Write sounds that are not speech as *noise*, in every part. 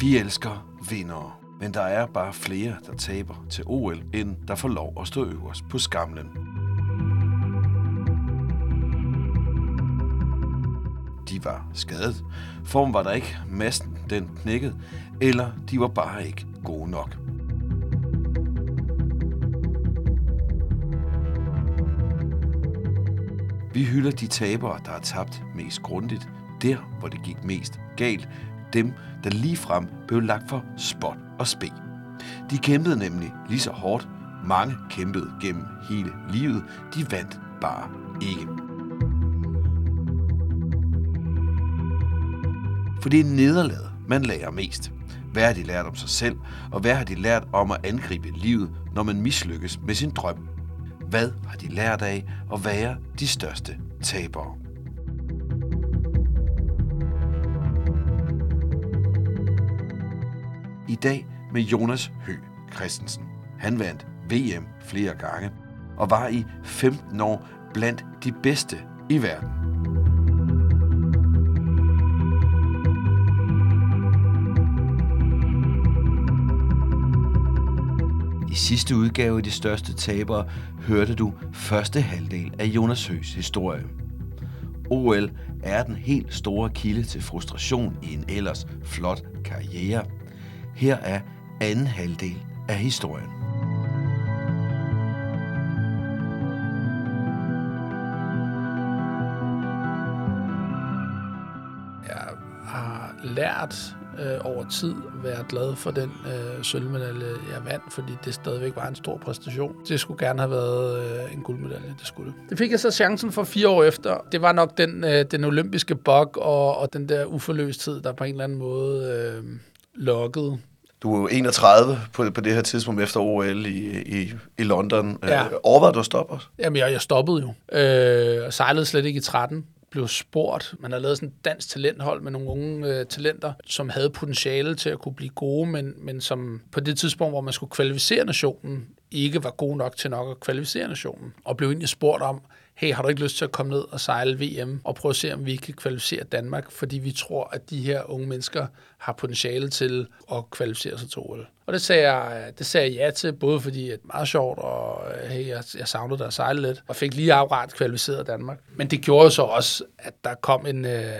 Vi elsker vindere, men der er bare flere, der taber til OL, end der får lov at stå øverst på skamlen. De var skadet, form var der ikke, Massen den knækkede, eller de var bare ikke gode nok. Vi hylder de tabere, der har tabt mest grundigt, der hvor det gik mest galt, dem, der lige frem blev lagt for spot og spe. De kæmpede nemlig lige så hårdt. Mange kæmpede gennem hele livet. De vandt bare ikke. For det er nederlaget, man lærer mest. Hvad har de lært om sig selv, og hvad har de lært om at angribe livet, når man mislykkes med sin drøm? Hvad har de lært af at være de største tabere? I dag med Jonas Hø Christensen. Han vandt VM flere gange og var i 15 år blandt de bedste i verden. I sidste udgave af De Største Tabere hørte du første halvdel af Jonas Høs historie. OL er den helt store kilde til frustration i en ellers flot karriere. Her er anden halvdel af historien. Jeg har lært øh, over tid være glad for den øh, sølvmedalje, jeg vandt, fordi det stadigvæk var en stor præstation. Det skulle gerne have været øh, en guldmedalje, det skulle det. Det fik jeg så chancen for fire år efter. Det var nok den, øh, den olympiske bog og, og den der uforløsthed, der på en eller anden måde øh, lokkede. Du er jo 31 på, på det her tidspunkt efter OL i, i, i London. Ja. Øh, overvejede du at stoppe os? Jamen, jeg, jeg stoppede jo. Øh, og sejlede slet ikke i 13 blev spurgt. Man har lavet sådan et dansk talenthold med nogle unge øh, talenter, som havde potentiale til at kunne blive gode, men, men som på det tidspunkt, hvor man skulle kvalificere nationen, ikke var god nok til nok at kvalificere nationen. Og blev egentlig spurgt om, hey, har du ikke lyst til at komme ned og sejle VM og prøve at se, om vi kan kvalificere Danmark, fordi vi tror, at de her unge mennesker har potentiale til at kvalificere sig til OL. Og det sagde jeg, det sagde jeg ja til, både fordi det er meget sjovt, og hey, jeg, jeg savnede dig at sejle lidt, og fik lige akkurat kvalificeret Danmark. Men det gjorde så også, at der kom en... Øh,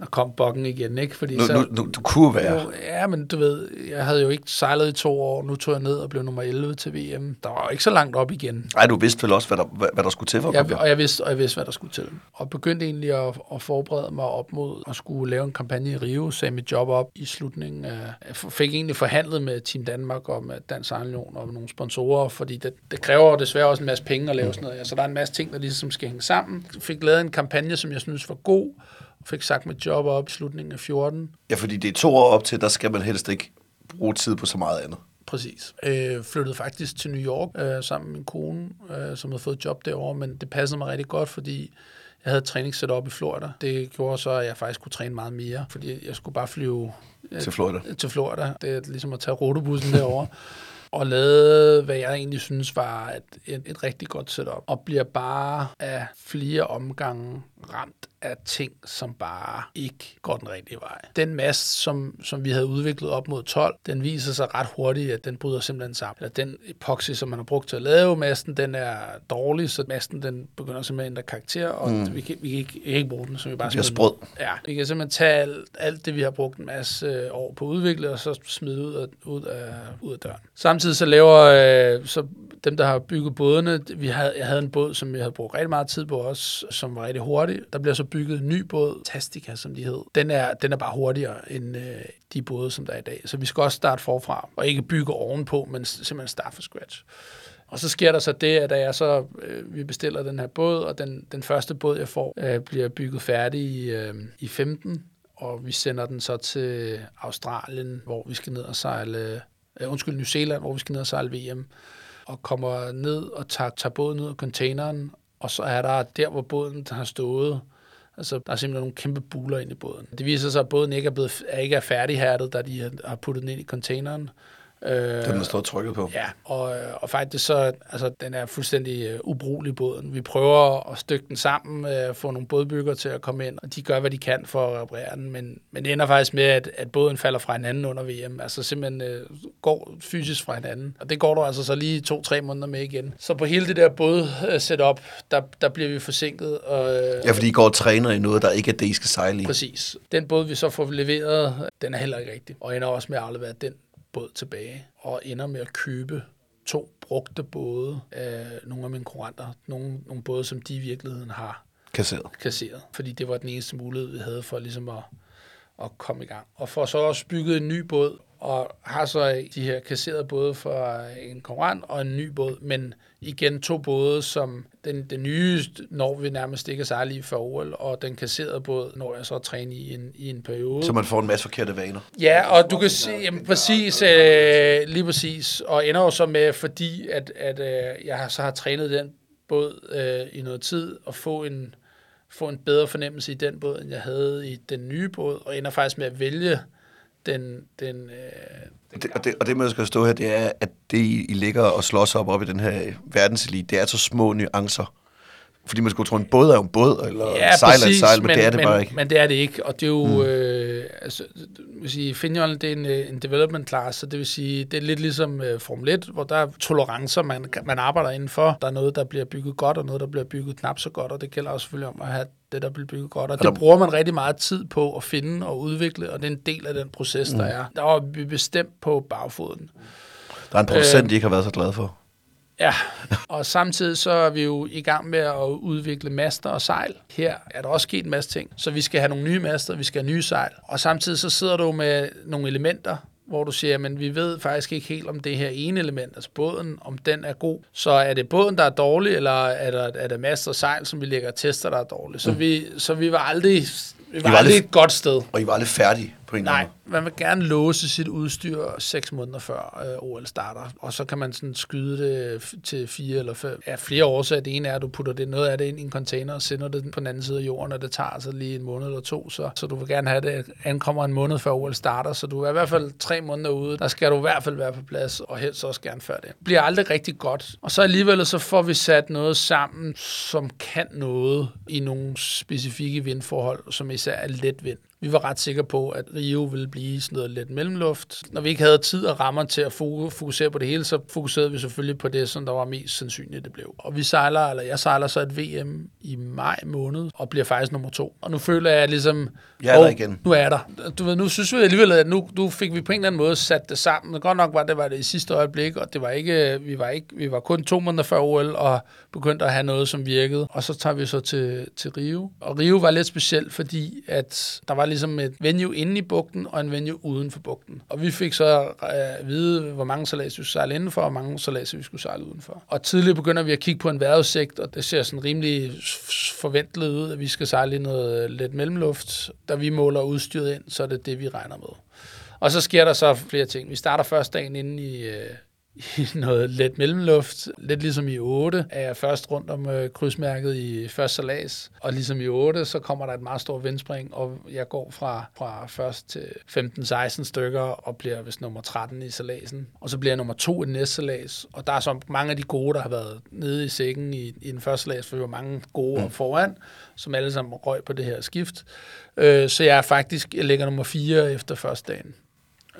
der kom bokken igen, ikke? Fordi Nu, så, nu, nu, du kunne være. jo, ja, men du ved, jeg havde jo ikke sejlet i to år. Nu tog jeg ned og blev nummer 11 til VM. Der var ikke så langt op igen. Ej, du vidste vel også, hvad der, hvad, hvad der skulle til for at Jeg, og, jeg vidste, og jeg vidste, hvad der skulle til. Og begyndte egentlig at, at forberede mig op mod at skulle lave en kampagne i Rio. Sagde mit job op i slutningen af... Jeg fik egentlig forhandlet med Team Danmark og med Dansk Sejlunion og med nogle sponsorer, fordi det, det kræver desværre også en masse penge at lave sådan noget. Så der er en masse ting, der ligesom skal hænge sammen. Jeg fik lavet en kampagne, som jeg synes var god, fik sagt mit job op i slutningen af 14. Ja, fordi det er to år op til, der skal man helst ikke bruge tid på så meget andet. Præcis. Øh, flyttede faktisk til New York øh, sammen med min kone, øh, som havde fået job derovre, men det passede mig rigtig godt, fordi jeg havde træningssæt op i Florida. Det gjorde så, at jeg faktisk kunne træne meget mere, fordi jeg skulle bare flyve øh, Til Florida. til Florida. Det er ligesom at tage rutebussen derovre. *laughs* og lavede, hvad jeg egentlig synes var et, et, et rigtig godt setup. Og bliver bare af flere omgange ramt af ting, som bare ikke går den rigtige vej. Den mast, som, som vi havde udviklet op mod 12, den viser sig ret hurtigt, at den bryder simpelthen sammen. Eller den epoxy, som man har brugt til at lave masten, den er dårlig, så masten den begynder simpelthen at ændre karakter, og mm. vi, kan, vi, kan ikke, vi kan ikke bruge den, så vi bare smider sprød. Ja, vi kan simpelthen tage alt, alt det, vi har brugt en masse øh, år på at udvikle, og så smide ud af, ud af, ud af døren. Samtidig så laver øh, så dem, der har bygget bådene, vi havde, jeg havde en båd, som jeg havde brugt rigtig meget tid på også, som var rigtig hurtig. Der bliver så bygget en ny båd, Tastica, som de hed. Den er, den er bare hurtigere end øh, de både, som der er i dag. Så vi skal også starte forfra, og ikke bygge ovenpå, men simpelthen starte fra scratch. Og så sker der så det, at jeg så, øh, vi bestiller den her båd, og den, den første båd, jeg får, øh, bliver bygget færdig i, øh, i 15, og vi sender den så til Australien, hvor vi skal ned og sejle, øh, undskyld, New Zealand, hvor vi skal ned og sejle VM, og kommer ned og tager, tager båden ud af containeren, og så er der der, hvor båden har stået, Altså, der er simpelthen nogle kæmpe buler ind i båden. Det viser sig, at båden ikke er, blevet, er ikke er færdighærdet, da de har puttet den ind i containeren. Øh, den er stået trykket på. Ja, og, og faktisk så, altså, den er fuldstændig uh, ubrugelig båden. Vi prøver at stykke den sammen, uh, få nogle bådbygger til at komme ind, og de gør, hvad de kan for at reparere den, men, men det ender faktisk med, at, at båden falder fra hinanden under VM, altså simpelthen uh, går fysisk fra hinanden, og det går du altså så lige to-tre måneder med igen. Så på hele det der båd-setup, der, der bliver vi forsinket. Og, ja, fordi I går og træner i noget, der ikke er det, I skal sejle i. Præcis. Den båd, vi så får leveret, den er heller ikke rigtig, og ender også med at aflevere den båd tilbage, og ender med at købe to brugte både af nogle af mine kurrenter. Nogle, nogle både, som de i virkeligheden har kasseret. kasseret. Fordi det var den eneste mulighed, vi havde for ligesom at, at komme i gang. Og for så også bygget en ny båd, og har så de her kasserede både for en konkurrent og en ny båd, men igen to både, som den, den nye når vi nærmest ikke er lige for OL, og den kasserede båd når jeg så at træne i en, i en periode. Så man får en masse forkerte vaner. Ja, og du kan se, jamen præcis, øh, lige præcis, og ender jo så med, fordi at, at øh, jeg så har trænet den båd øh, i noget tid, og få en, få en bedre fornemmelse i den båd, end jeg havde i den nye båd, og ender faktisk med at vælge den... den øh, den det, og, det, og det, man skal stå her, det er, at det, I ligger og slås op op i den her verdenselite, det er så små nuancer. Fordi man skulle tro, en båd er jo en båd, eller ja, sejl er et sejl, men, men det er det men, bare ikke. Men det er det ikke, og det er jo, mm. øh, altså, vil sige, Finion, det er en, øh, en development class, så det vil sige, det er lidt ligesom uh, Formel 1, hvor der er tolerancer, man, man arbejder indenfor. Der er noget, der bliver bygget godt, og noget, der bliver bygget knap så godt, og det gælder også selvfølgelig om at have det, der bliver bygget godt. Og, det bruger man rigtig meget tid på at finde og udvikle, og det er en del af den proces, mm. der er. Der var vi bestemt på bagfoden. Der er en procent, øh, de ikke har været så glade for. Ja, og samtidig så er vi jo i gang med at udvikle master og sejl. Her er der også sket en masse ting, så vi skal have nogle nye master, vi skal have nye sejl. Og samtidig så sidder du med nogle elementer, hvor du siger, men vi ved faktisk ikke helt, om det her ene element, altså båden, om den er god. Så er det båden, der er dårlig, eller er, der, er det master og sejl, som vi lægger og tester, der er dårlig? Så, mm. vi, så vi var aldrig, vi var, var aldrig et godt sted. Og I var aldrig færdige? På en Nej, man vil gerne låse sit udstyr seks måneder før øh, OL starter, og så kan man sådan skyde det til fire eller fem. Ja, flere årsager. Det ene er, at du putter det, noget af det ind i en container og sender det på den anden side af jorden, og det tager altså lige en måned eller to, så, så du vil gerne have det ankommer en måned før OL starter, så du er i hvert fald tre måneder ude. Der skal du i hvert fald være på plads, og helst også gerne før det. det bliver aldrig rigtig godt. Og så alligevel så får vi sat noget sammen, som kan noget i nogle specifikke vindforhold, som især er let vind. Vi var ret sikre på, at Rio ville blive sådan noget lidt mellemluft. Når vi ikke havde tid og rammer til at fokusere på det hele, så fokuserede vi selvfølgelig på det, som der var mest sandsynligt, det blev. Og vi sejler, eller jeg sejler så et VM i maj måned, og bliver faktisk nummer to. Og nu føler jeg ligesom, jeg er der igen. Nu er der. Du ved, nu synes vi alligevel, at nu, nu fik vi på en eller anden måde sat det sammen. Godt nok var det var det i sidste øjeblik, og det var ikke, vi var ikke, vi var kun to måneder før OL, og begyndte at have noget, som virkede. Og så tager vi så til, til Rio. Og Rio var lidt specielt, fordi at der var ligesom et venue inde i bugten og en venue uden for bugten. Og vi fik så øh, at vide, hvor mange salater vi skulle sejle indenfor, og hvor mange salater vi skulle sejle udenfor. Og tidligere begynder vi at kigge på en vejrudsigt, og det ser sådan rimelig forventeligt ud, at vi skal sejle i noget let mellemluft. Da vi måler udstyret ind, så er det det, vi regner med. Og så sker der så flere ting. Vi starter først dagen inde i, øh, i *laughs* noget let mellemluft. Lidt ligesom i 8 er jeg først rundt om øh, krydsmærket i første salas. Og ligesom i 8, så kommer der et meget stort vindspring, og jeg går fra, fra først til 15-16 stykker og bliver vist nummer 13 i salasen. Og så bliver jeg nummer 2 i næste salas. Og der er så mange af de gode, der har været nede i sækken i, i den første salas, for vi var mange gode mm. foran, som alle sammen røg på det her skift. Øh, så jeg er faktisk, jeg ligger nummer 4 efter første dagen.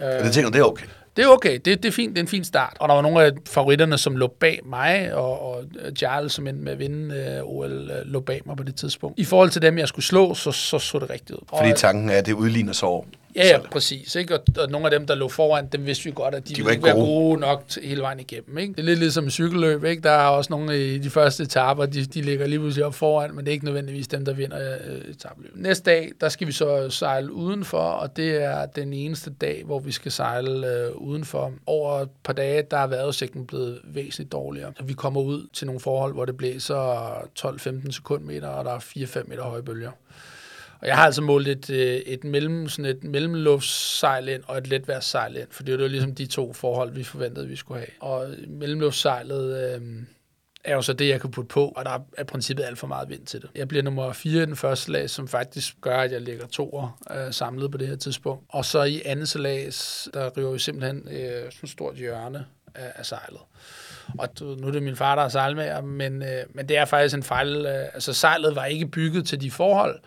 Øh, det tænker det er okay. Det er okay, det, det, er fint, det er en fin start. Og der var nogle af favoritterne, som lå bag mig, og, og Giles, som endte med at vinde uh, OL, uh, lå bag mig på det tidspunkt. I forhold til dem, jeg skulle slå, så så, så det rigtigt ud. Fordi tanken er, at det udligner så over Ja, ja, præcis. Ikke? Og, og nogle af dem, der lå foran, dem vidste vi godt, at de, de ville ikke være gode nok til, hele vejen igennem. Ikke? Det er lidt ligesom en cykelløb. Ikke? Der er også nogle i de første etaper, de, de ligger lige pludselig op foran, men det er ikke nødvendigvis dem, der vinder øh, etabløbet. Næste dag, der skal vi så sejle udenfor, og det er den eneste dag, hvor vi skal sejle øh, udenfor. Over et par dage, der er vejrudsigten blevet væsentligt dårligere. Vi kommer ud til nogle forhold, hvor det blæser 12-15 sekundmeter, og der er 4-5 meter høje bølger. Og jeg har altså målt et, øh, et, mellem, sådan et mellemluftsejl ind og et letværssejl ind, for det var jo ligesom de to forhold, vi forventede, vi skulle have. Og mellemluftsejlet, øh, er jo så det, jeg kan putte på, og der er i princippet alt for meget vind til det. Jeg bliver nummer 4 i den første slag, som faktisk gør, at jeg ligger to øh, samlet på det her tidspunkt. Og så i andet salas, der river vi simpelthen øh, sådan et stort hjørne af, af sejlet. Og nu er det min far, der er sejlmager, men, øh, men det er faktisk en fejl. Øh, altså sejlet var ikke bygget til de forhold,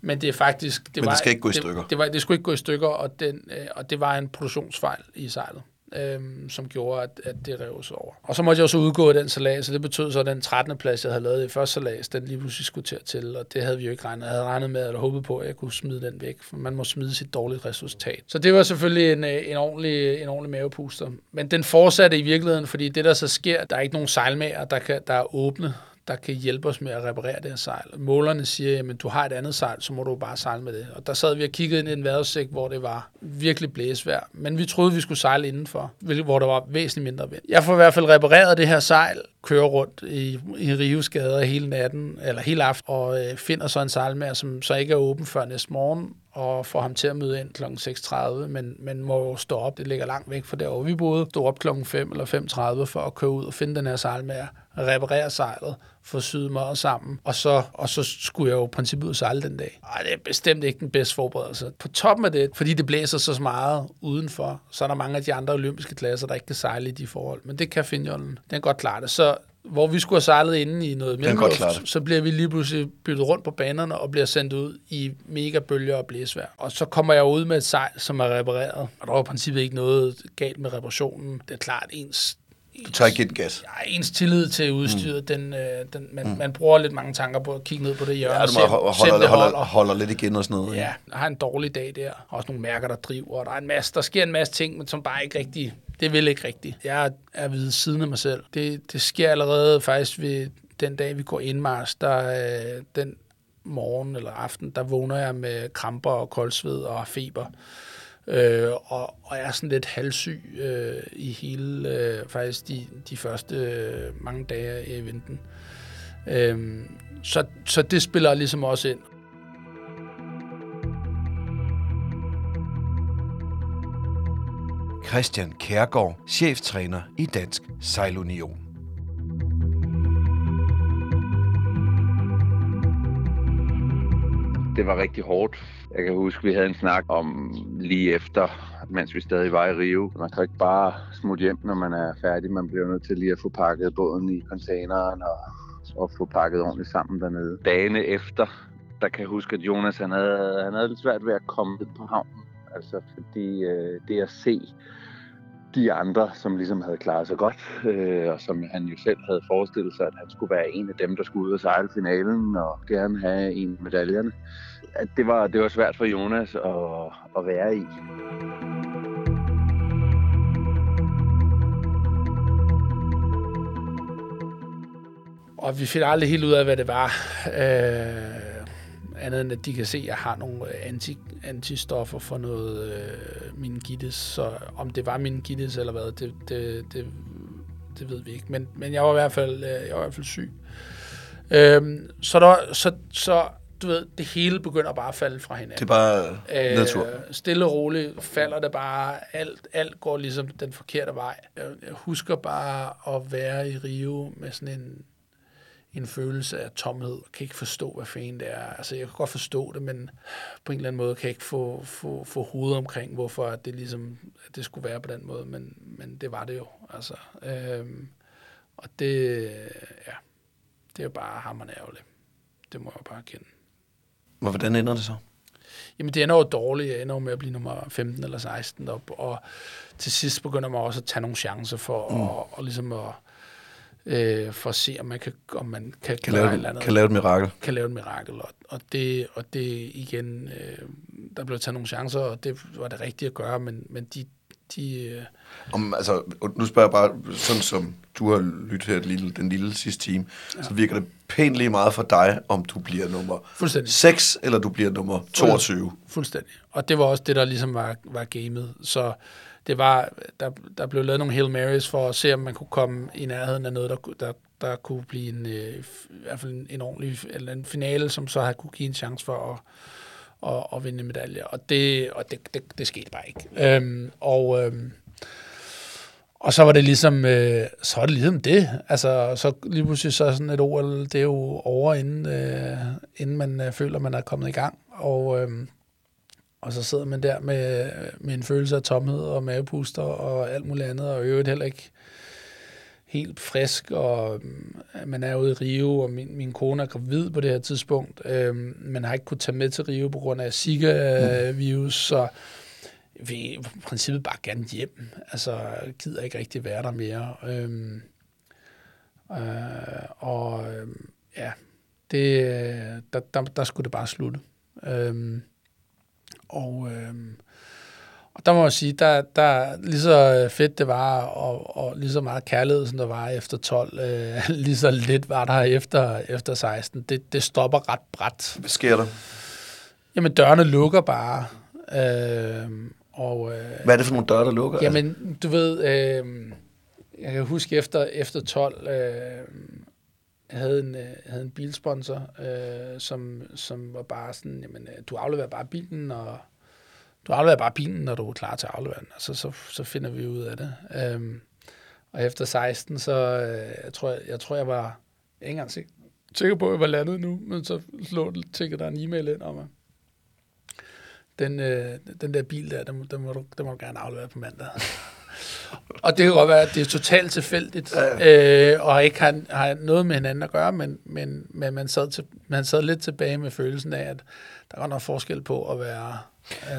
men det er faktisk... Det men var, det skal ikke gå i det, stykker. Det, var, det skulle ikke gå i stykker, og, den, øh, og det var en produktionsfejl i sejlet øhm, som gjorde, at, at det rev sig over. Og så måtte jeg også udgå af den salat, så det betød så, at den 13. plads, jeg havde lavet i første salat, den lige pludselig skulle til, til, og det havde vi jo ikke regnet. Jeg havde regnet med, eller håbet på, at jeg kunne smide den væk, for man må smide sit dårlige resultat. Så det var selvfølgelig en, øh, en, ordentlig, en ordentlig mavepuster. Men den fortsatte i virkeligheden, fordi det, der så sker, der er ikke nogen sejlmager, der, kan, der er åbne der kan hjælpe os med at reparere det her sejl. Målerne siger, at du har et andet sejl, så må du bare sejle med det. Og der sad vi og kiggede ind i en vejrudsigt, hvor det var virkelig blæsvær. Men vi troede, vi skulle sejle indenfor, hvor der var væsentligt mindre vind. Jeg får i hvert fald repareret det her sejl, kører rundt i, i Rives gader hele natten, eller hele aften, og øh, finder så en sejlmager, som så ikke er åben før næste morgen, og får ham til at møde ind kl. 6.30, men, men må jo stå op. Det ligger langt væk fra der, hvor vi boede. Stå op kl. 5 eller 5.30 for at køre ud og finde den her sejlmager, reparere sejlet, få syet mig sammen, og så, og så skulle jeg jo i princippet ud sejle den dag. Ej, det er bestemt ikke den bedste forberedelse. På toppen af det, fordi det blæser så meget udenfor, så er der mange af de andre olympiske klasser, der ikke kan sejle i de forhold. Men det kan Finjollen. Den godt klare det. Så hvor vi skulle have sejlet inde i noget mellemluft, så bliver vi lige pludselig byttet rundt på banerne og bliver sendt ud i mega bølger og blæsvær. Og så kommer jeg ud med et sejl, som er repareret. Og der var i princippet ikke noget galt med reparationen. Det er klart, ens du tager ikke gas. Ja, ens tillid til udstyret, mm. den, øh, den, man, mm. man bruger lidt mange tanker på at kigge ned på det hjørne. Ja, du må holde, holder, holder, holder lidt igen og sådan noget. Ja, jeg har en dårlig dag der. Også nogle mærker, der driver. Og der, er en masse, der sker en masse ting, men som bare ikke rigtig... Det vil ikke rigtigt. Jeg er ved siden af mig selv. Det, det sker allerede faktisk ved den dag, vi går indmars, der øh, den morgen eller aften, der vågner jeg med kramper og koldsved og feber øh, og, og er sådan lidt halvsyg øh, i hele, øh, faktisk de, de første øh, mange dage i eventen. Øh, så, så det spiller ligesom også ind. Christian Kærgaard, cheftræner i Dansk Sejlunion. Det var rigtig hårdt jeg kan huske, vi havde en snak om lige efter, mens vi stadig var i Rio. Man kan ikke bare smutte hjem, når man er færdig. Man bliver nødt til lige at få pakket båden i containeren og, og få pakket ordentligt sammen dernede. Dagene efter, der kan jeg huske, at Jonas han havde, han havde lidt svært ved at komme på havnen. Altså fordi øh, det at se de andre, som ligesom havde klaret sig godt, øh, og som han jo selv havde forestillet sig, at han skulle være en af dem, der skulle ud og sejle finalen og gerne have en af medaljerne at det var, det var svært for Jonas at, at være i. Og vi finder aldrig helt ud af, hvad det var. Øh, andet end at de kan se, at jeg har nogle øh, anti, antistoffer for noget øh, meningitis. Så om det var meningitis eller hvad, det, det, det, det ved vi ikke. Men, men jeg var i hvert fald, øh, jeg var i hvert fald syg. Øh, så, der, så, så du ved, det hele begynder bare at falde fra hinanden. Det er bare øh, natur. Stille og roligt falder det bare, alt, alt går ligesom den forkerte vej. Jeg, jeg husker bare at være i Rio med sådan en, en følelse af tomhed. Jeg kan ikke forstå, hvad fanden det er. Altså, jeg kan godt forstå det, men på en eller anden måde kan jeg ikke få, få, få hovedet omkring, hvorfor det ligesom, at det skulle være på den måde, men, men det var det jo. Altså, øhm, og det, ja, det er jo bare hammerende ærgerligt. Det må jeg bare kende. Hvordan ender det så? Jamen, det ender jo dårligt. Jeg ender jo med at blive nummer 15 eller 16 op, og til sidst begynder man også at tage nogle chancer for mm. at, og ligesom at, øh, for at se, om man kan, om man kan, kan, lave, et eller andet, kan lave et mirakel. Kan lave et mirakel, og, og, det, og det igen, øh, der blev taget nogle chancer, og det var det rigtige at gøre, men, men de, de... Øh... Om, altså, nu spørger jeg bare, sådan som du har lyttet her lille, den lille sidste time, ja. så virker det pænt lige meget for dig, om du bliver nummer 6, eller du bliver nummer 22. Fuldstændig. Og det var også det, der ligesom var, var gamet. Så det var, der, der blev lavet nogle Hail Marys for at se, om man kunne komme i nærheden af noget, der, der, der kunne blive en, øh, i hvert fald en, en ordentlig eller en finale, som så havde kunne give en chance for at, at, at vinde medaljer. Og det, og det, det, det skete bare ikke. Øhm, og, øhm, Og så var det ligesom, øh, så var det ligesom det. Altså, så lige pludselig så sådan et OL, det er jo over, inden, øh, inden man øh, føler, man er kommet i gang. Og, øh, og så sidder man der med, med en følelse af tomhed og mavepuster og alt muligt andet, og øvrigt heller ikke helt frisk, og øh, man er ude i Rio, og min, min kone er gravid på det her tidspunkt. Øh, man har ikke kunnet tage med til Rio på grund af Zika-virus, så vil i princippet bare gerne hjem. Altså, gider ikke rigtig være der mere. Øhm, øh, og øh, ja, det, der, der, der skulle det bare slutte. Øhm, og, øh, og der må jeg sige, der, der lige så fedt det var, og, og lige så meget kærlighed, som der var efter 12, øh, *laughs* lige så lidt var der efter, efter 16. Det, det stopper ret bræt. Hvad sker der? Jamen, dørene lukker bare. Øh, og, øh, Hvad er det for nogle døre, der lukker? Jamen, du ved, øh, jeg kan huske efter, efter 12, øh, havde en, øh, havde en bilsponsor, øh, som, som var bare sådan, jamen, øh, du afleverer bare bilen, og du afleverer bare bilen, når du er klar til at aflevere den, og så, så, så finder vi ud af det. Øhm, og efter 16, så øh, jeg tror jeg, jeg tror, jeg var ikke engang sikker på, at jeg var landet nu, men så slog det, der en e-mail ind om, at den, øh, den der bil der, den, den, må du, den må du gerne aflevere på mandag og det kan godt være, at det er totalt tilfældigt, ja. øh, og ikke har, har noget med hinanden at gøre, men, men, men man, sad til, man sad lidt tilbage med følelsen af, at der var noget forskel på at være øh,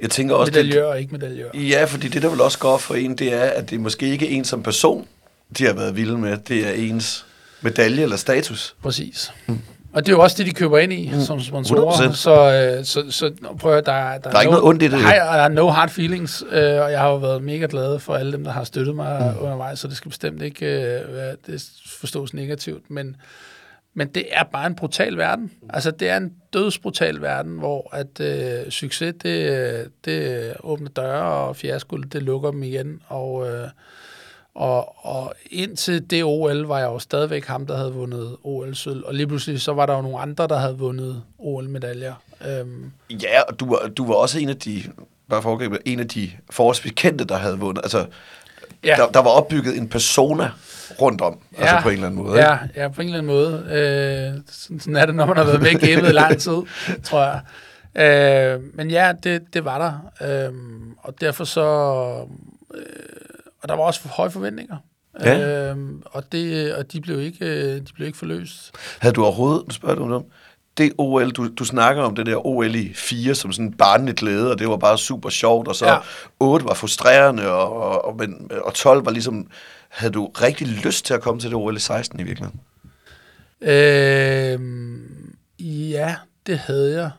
jeg tænker også, medaljør og ikke medaljør. Ja, fordi det, der vil også gå for en, det er, at det måske ikke er en som person, de har været vilde med. Det er ens medalje eller status. Præcis. Mm. Og det er jo også det, de køber ind i mm. som sponsorer. Så, øh, så, så prøv at der, der, der er ikke no, noget ondt i det. Nej, der er no hard feelings, øh, og jeg har jo været mega glad for alle dem, der har støttet mig mm. undervejs, så det skal bestemt ikke øh, være, det forstås negativt, men, men det er bare en brutal verden. Altså, det er en dødsbrutal verden, hvor at øh, succes, det, det åbner døre, og fiasko, det lukker dem igen, og... Øh, og, og indtil det OL var jeg jo stadigvæk ham, der havde vundet OL-sølv. Og lige pludselig så var der jo nogle andre, der havde vundet OL-medaljer. Øhm. Ja, og du var, du var også en af de, bare foregribe, en af de forholdsvis kendte, der havde vundet. Altså, ja. der, der var opbygget en persona rundt om, altså ja. altså på en eller anden måde. Ja, ikke? ja på en eller anden måde. Øh, sådan, sådan er det, når man har været væk hjemme i lang tid, *laughs* tror jeg. Øh, men ja, det, det var der. Øh, og derfor så... Øh, og der var også høje forventninger. Ja. Øhm, og, det, og de blev ikke, øh, de blev ikke forløst. Havde du overhovedet, spørger du om, det OL, du, du snakker om det der OL i 4 som sådan barnlig glæde, og det var bare super sjovt, og så ja. 8 var frustrerende, og, og, og, men, og 12 var ligesom, havde du rigtig lyst til at komme til det OL i 16 i virkeligheden? Øhm, ja, det havde jeg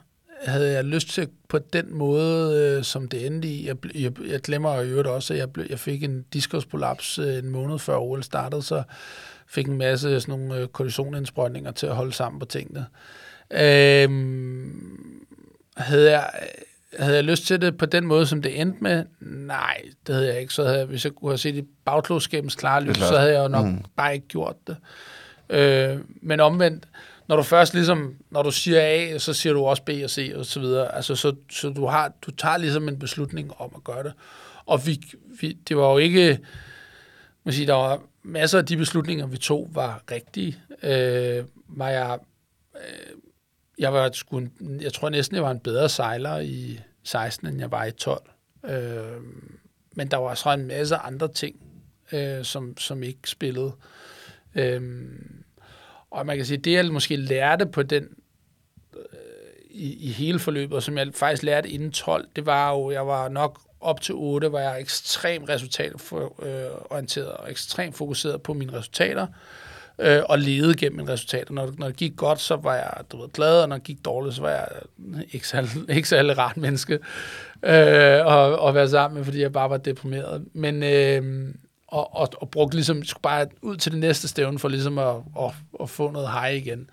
havde jeg lyst til på den måde, øh, som det endte i. Jeg, jeg, jeg glemmer jo øvrigt også, at jeg, ble, jeg fik en diskusprolaps øh, en måned før OL startede, så fik en masse sådan nogle øh, kortisonindsprøjtninger til at holde sammen på tingene. Øhm, havde jeg havde jeg lyst til det på den måde, som det endte med? Nej, det havde jeg ikke. Så havde jeg, hvis jeg kunne have set i bagklodskabens klare lys, så havde jeg jo nok mm. bare ikke gjort det. Øh, men omvendt, når du først ligesom, når du siger A, så siger du også B og C og så videre. Altså, så, så du, har, du tager ligesom en beslutning om at gøre det. Og vi, vi, det var jo ikke, man siger, der var masser af de beslutninger, vi tog, var rigtige. Øh, var jeg, øh, jeg var sgu, jeg tror næsten, jeg var en bedre sejler i 16, end jeg var i 12. Øh, men der var så en masse andre ting, øh, som, som ikke spillede. Øh, og man kan sige, det jeg måske lærte på den øh, i, i hele forløbet, og som jeg faktisk lærte inden 12, det var jo, jeg var nok op til 8, var jeg ekstremt resultatorienteret og ekstremt fokuseret på mine resultater, øh, og lede gennem mine resultater. Når, når det gik godt, så var jeg du ved, glad, og når det gik dårligt, så var jeg ikke særlig, *laughs* ikke særlig rart menneske øh, at, at være sammen med, fordi jeg bare var deprimeret. Men, øh, og, og, og brugte ligesom, skulle bare ud til det næste stævne for ligesom at, at, at få noget hej igen.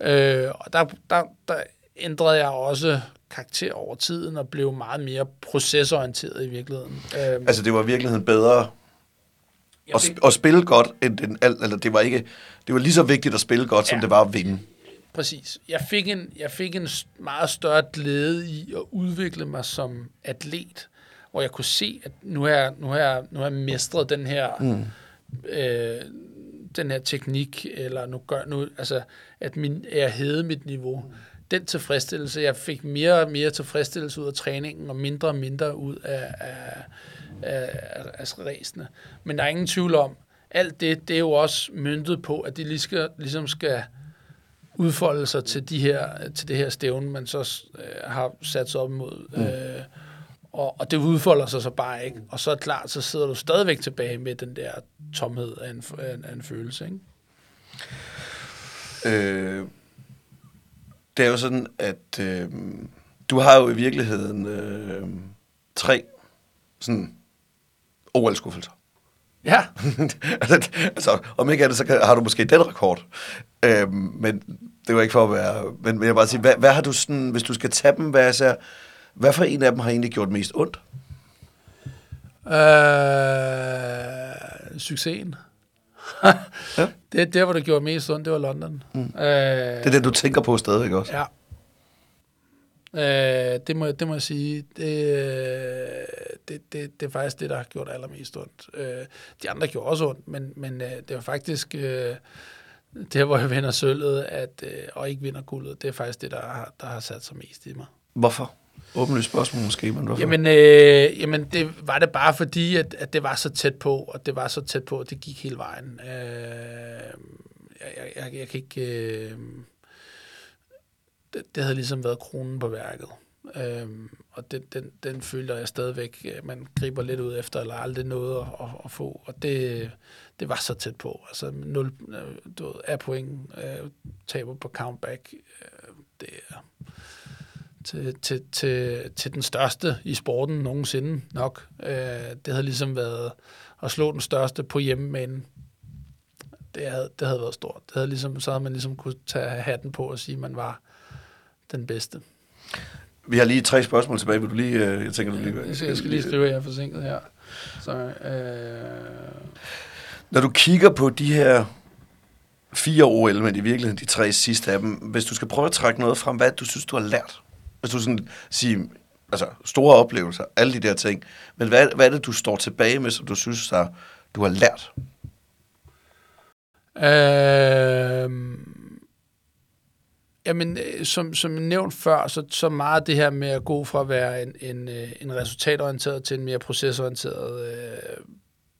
Øh, og der, der, der ændrede jeg også karakter over tiden og blev meget mere procesorienteret i virkeligheden. Øh, altså det var i virkeligheden bedre at, fik... at spille godt, end, end eller det var ikke, det var lige så vigtigt at spille godt, ja. som det var at vinde. Præcis. Jeg fik, en, jeg fik en meget større glæde i at udvikle mig som atlet, hvor jeg kunne se, at nu har jeg, nu har jeg, nu har jeg mestret den her, mm. øh, den her teknik, eller nu gør nu, altså, at min, jeg hævede mit niveau. Mm. Den tilfredsstillelse, jeg fik mere og mere tilfredsstillelse ud af træningen, og mindre og mindre ud af, af, af, af, af ræsene. Men der er ingen tvivl om, alt det, det er jo også myndet på, at de lige skal, ligesom skal udfolde sig til, de her, til det her stævne, man så øh, har sat sig op imod. Mm. Øh, og, og det udfolder sig så bare ikke. Og så er klart, så sidder du stadigvæk tilbage med den der tomhed af en, af en, af en følelse. Ikke? Øh, det er jo sådan, at øh, du har jo i virkeligheden øh, tre sådan OL-skuffelser. Ja. *laughs* altså, altså, om ikke andet, så kan, har du måske den rekord. Øh, men det var ikke for at være... Men, jeg vil bare sige, hvad, hvad har du sådan, hvis du skal tage dem, hvad, så, hvad for en af dem har egentlig gjort mest ondt? Øh, succesen. *laughs* ja. Det der, hvor det gjorde mest ondt, det var London. Mm. Øh, det er det, du tænker på stadigvæk også? Ja. Øh, det, må, det må jeg sige. Det, det, det, det er faktisk det, der har gjort allermest ondt. Øh, de andre gjorde også ondt, men, men øh, det var faktisk... Øh, det, hvor jeg vinder sølvet at, øh, og ikke vinder guldet, det er faktisk det, der har, der har sat sig mest i mig. Hvorfor? Åbenlyst spørgsmål måske, men hvorfor? Jamen, øh, jamen, det var det bare fordi, at, at det var så tæt på, og det var så tæt på, at det gik hele vejen. Øh, jeg, jeg, jeg kan ikke... Øh, det, det havde ligesom været kronen på værket. Øh, og den, den, den føler jeg stadigvæk, man griber lidt ud efter, eller aldrig noget at, at, at få. Og det, det var så tæt på. Altså 0 øh, du ved, af point, øh, taber på countback. Øh, det er til, til, til, til den største i sporten nogensinde nok. Øh, det havde ligesom været at slå den største på hjemmebane. Det havde, det havde været stort. Det havde ligesom, så havde man ligesom kunne tage hatten på og sige, at man var den bedste. Vi har lige tre spørgsmål tilbage. Vil du lige, øh, jeg tænker, du lige... Jeg skal, jeg skal lige skrive, at jeg er forsinket her. Så, øh... Når du kigger på de her fire OL, men i virkeligheden de tre sidste af dem, hvis du skal prøve at trække noget frem, hvad du synes, du har lært? Hvis du sådan siger, altså store oplevelser, alle de der ting, men hvad, hvad er det, du står tilbage med, som du synes, der, du har lært? Øhm, øh... Jamen, som, som nævnt før, så, så meget det her med at gå fra at være en, en, øh, en resultatorienteret til en mere procesorienteret øh,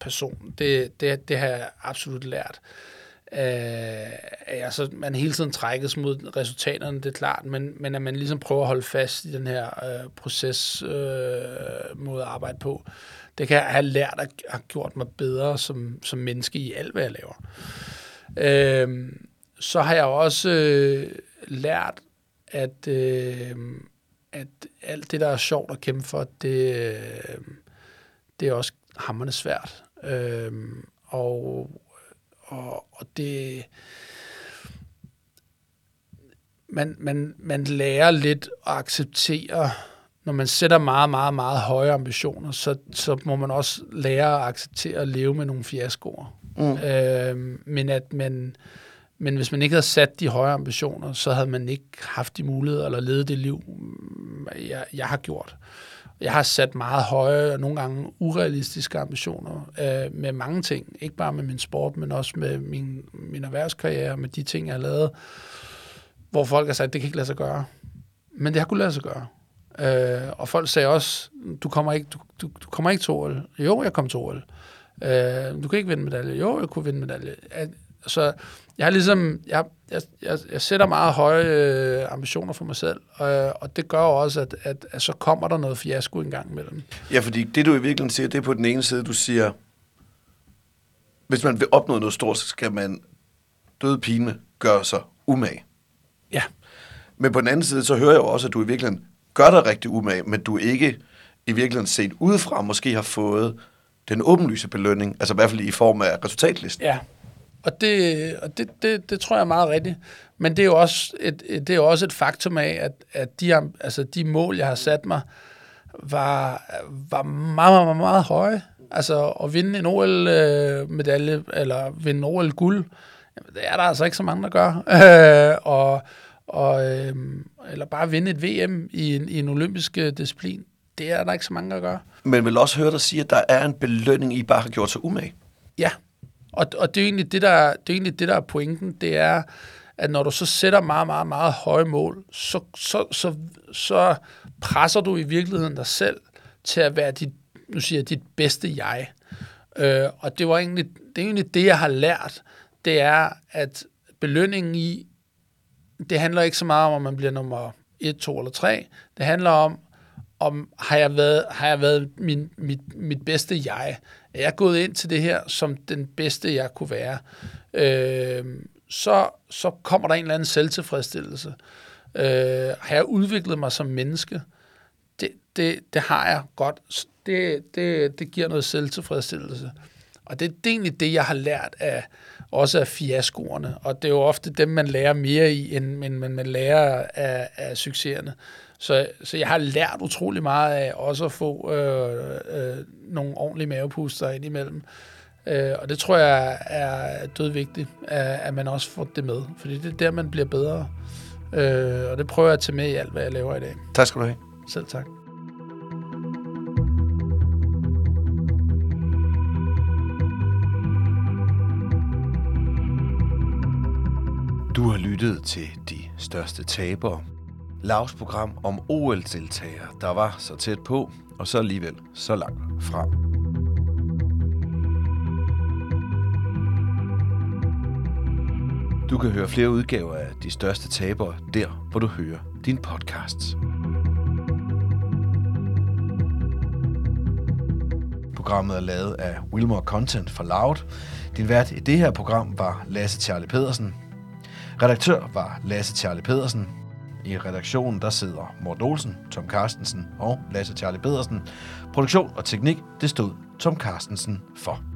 person, det, det, det har jeg absolut lært. Øh, altså, man hele tiden trækkes mod resultaterne, det er klart, men, men at man ligesom prøver at holde fast i den her øh, proces øh, måde at arbejde på, det kan jeg have lært at have gjort mig bedre som, som menneske i alt, hvad jeg laver. Øh, så har jeg også øh, lært, at, øh, at alt det, der er sjovt at kæmpe for, det, øh, det er også hammerne svært. Øh, og, og, og det... Man, man, man lærer lidt at acceptere, når man sætter meget, meget, meget høje ambitioner, så, så må man også lære at acceptere at leve med nogle fiaskoer. Mm. Øh, men at man men hvis man ikke havde sat de høje ambitioner, så havde man ikke haft de muligheder eller levet det liv, jeg, jeg har gjort. Jeg har sat meget høje og nogle gange urealistiske ambitioner øh, med mange ting. Ikke bare med min sport, men også med min, min erhvervskarriere, med de ting, jeg har lavet, hvor folk har sagt, at det kan ikke lade sig gøre. Men det har kunnet lade sig gøre. Øh, og folk sagde også, du kommer ikke, du, du, du kommer ikke til OL. Jo, jeg kom til OL. Øh, du kan ikke vinde medalje. Jo, jeg kunne vinde medalje. Så jeg har ligesom, jeg, jeg, jeg, jeg sætter meget høje øh, ambitioner for mig selv, og, og det gør også, at, at, at så kommer der noget fiasko engang med dem. Ja, fordi det du i virkeligheden siger, det er på den ene side, du siger, hvis man vil opnå noget stort, så skal man døde pine gøre sig umage. Ja. Men på den anden side, så hører jeg jo også, at du i virkeligheden gør dig rigtig umage, men du ikke i virkeligheden set udefra måske har fået den åbenlyse belønning, altså i hvert fald i form af resultatlisten. Ja, og det, og det, det, det tror jeg er meget rigtigt. Men det er jo også et, det er jo også et faktum af, at, at de, altså de mål, jeg har sat mig, var, var meget, meget, meget høje. Altså at vinde en OL-medalje, eller vinde en OL-guld, det er der altså ikke så mange, der gør. Øh, *laughs* og, og, øh, eller bare vinde et VM i en, i en olympisk disciplin. det er der ikke så mange, der gør. Men vil også høre dig sige, at der er en belønning, I bare har gjort sig umage. Ja, og, og det, er egentlig det, der, det er egentlig det, der er pointen. Det er, at når du så sætter meget, meget, meget høje mål, så, så, så, så presser du i virkeligheden dig selv til at være dit, nu siger jeg, dit bedste jeg. Øh, og det var egentlig det, er egentlig det, jeg har lært. Det er, at belønningen i, det handler ikke så meget om, om man bliver nummer 1, 2 eller 3. Det handler om, om har jeg været, har jeg været min, mit, mit bedste jeg? Er jeg gået ind til det her som den bedste, jeg kunne være? Øh, så, så kommer der en eller anden selvtilfredsstillelse. Øh, har jeg udviklet mig som menneske? Det, det, det har jeg godt. Det, det, det giver noget selvtilfredsstillelse. Og det, det er egentlig det, jeg har lært af, også af fiaskoerne. Og det er jo ofte dem, man lærer mere i, end, end man, man lærer af, af succeserne. Så, så jeg har lært utrolig meget af også at få øh, øh, nogle ordentlige mavepuster ind imellem. Øh, og det tror jeg er dødvigtigt, at, at man også får det med. Fordi det er der, man bliver bedre. Øh, og det prøver jeg at tage med i alt, hvad jeg laver i dag. Tak skal du have. Selv tak. Lyttede til De Største Tabere. Lavs program om OL-deltagere, der var så tæt på, og så alligevel så langt fra. Du kan høre flere udgaver af De Største Tabere der, hvor du hører din podcasts. Programmet er lavet af Wilmore Content for Loud. Din vært i det her program var Lasse Charlie Pedersen. Redaktør var Lasse Charlie Pedersen. I redaktionen der sidder Mort Olsen, Tom Carstensen og Lasse Charlie Pedersen. Produktion og teknik, det stod Tom Carstensen for.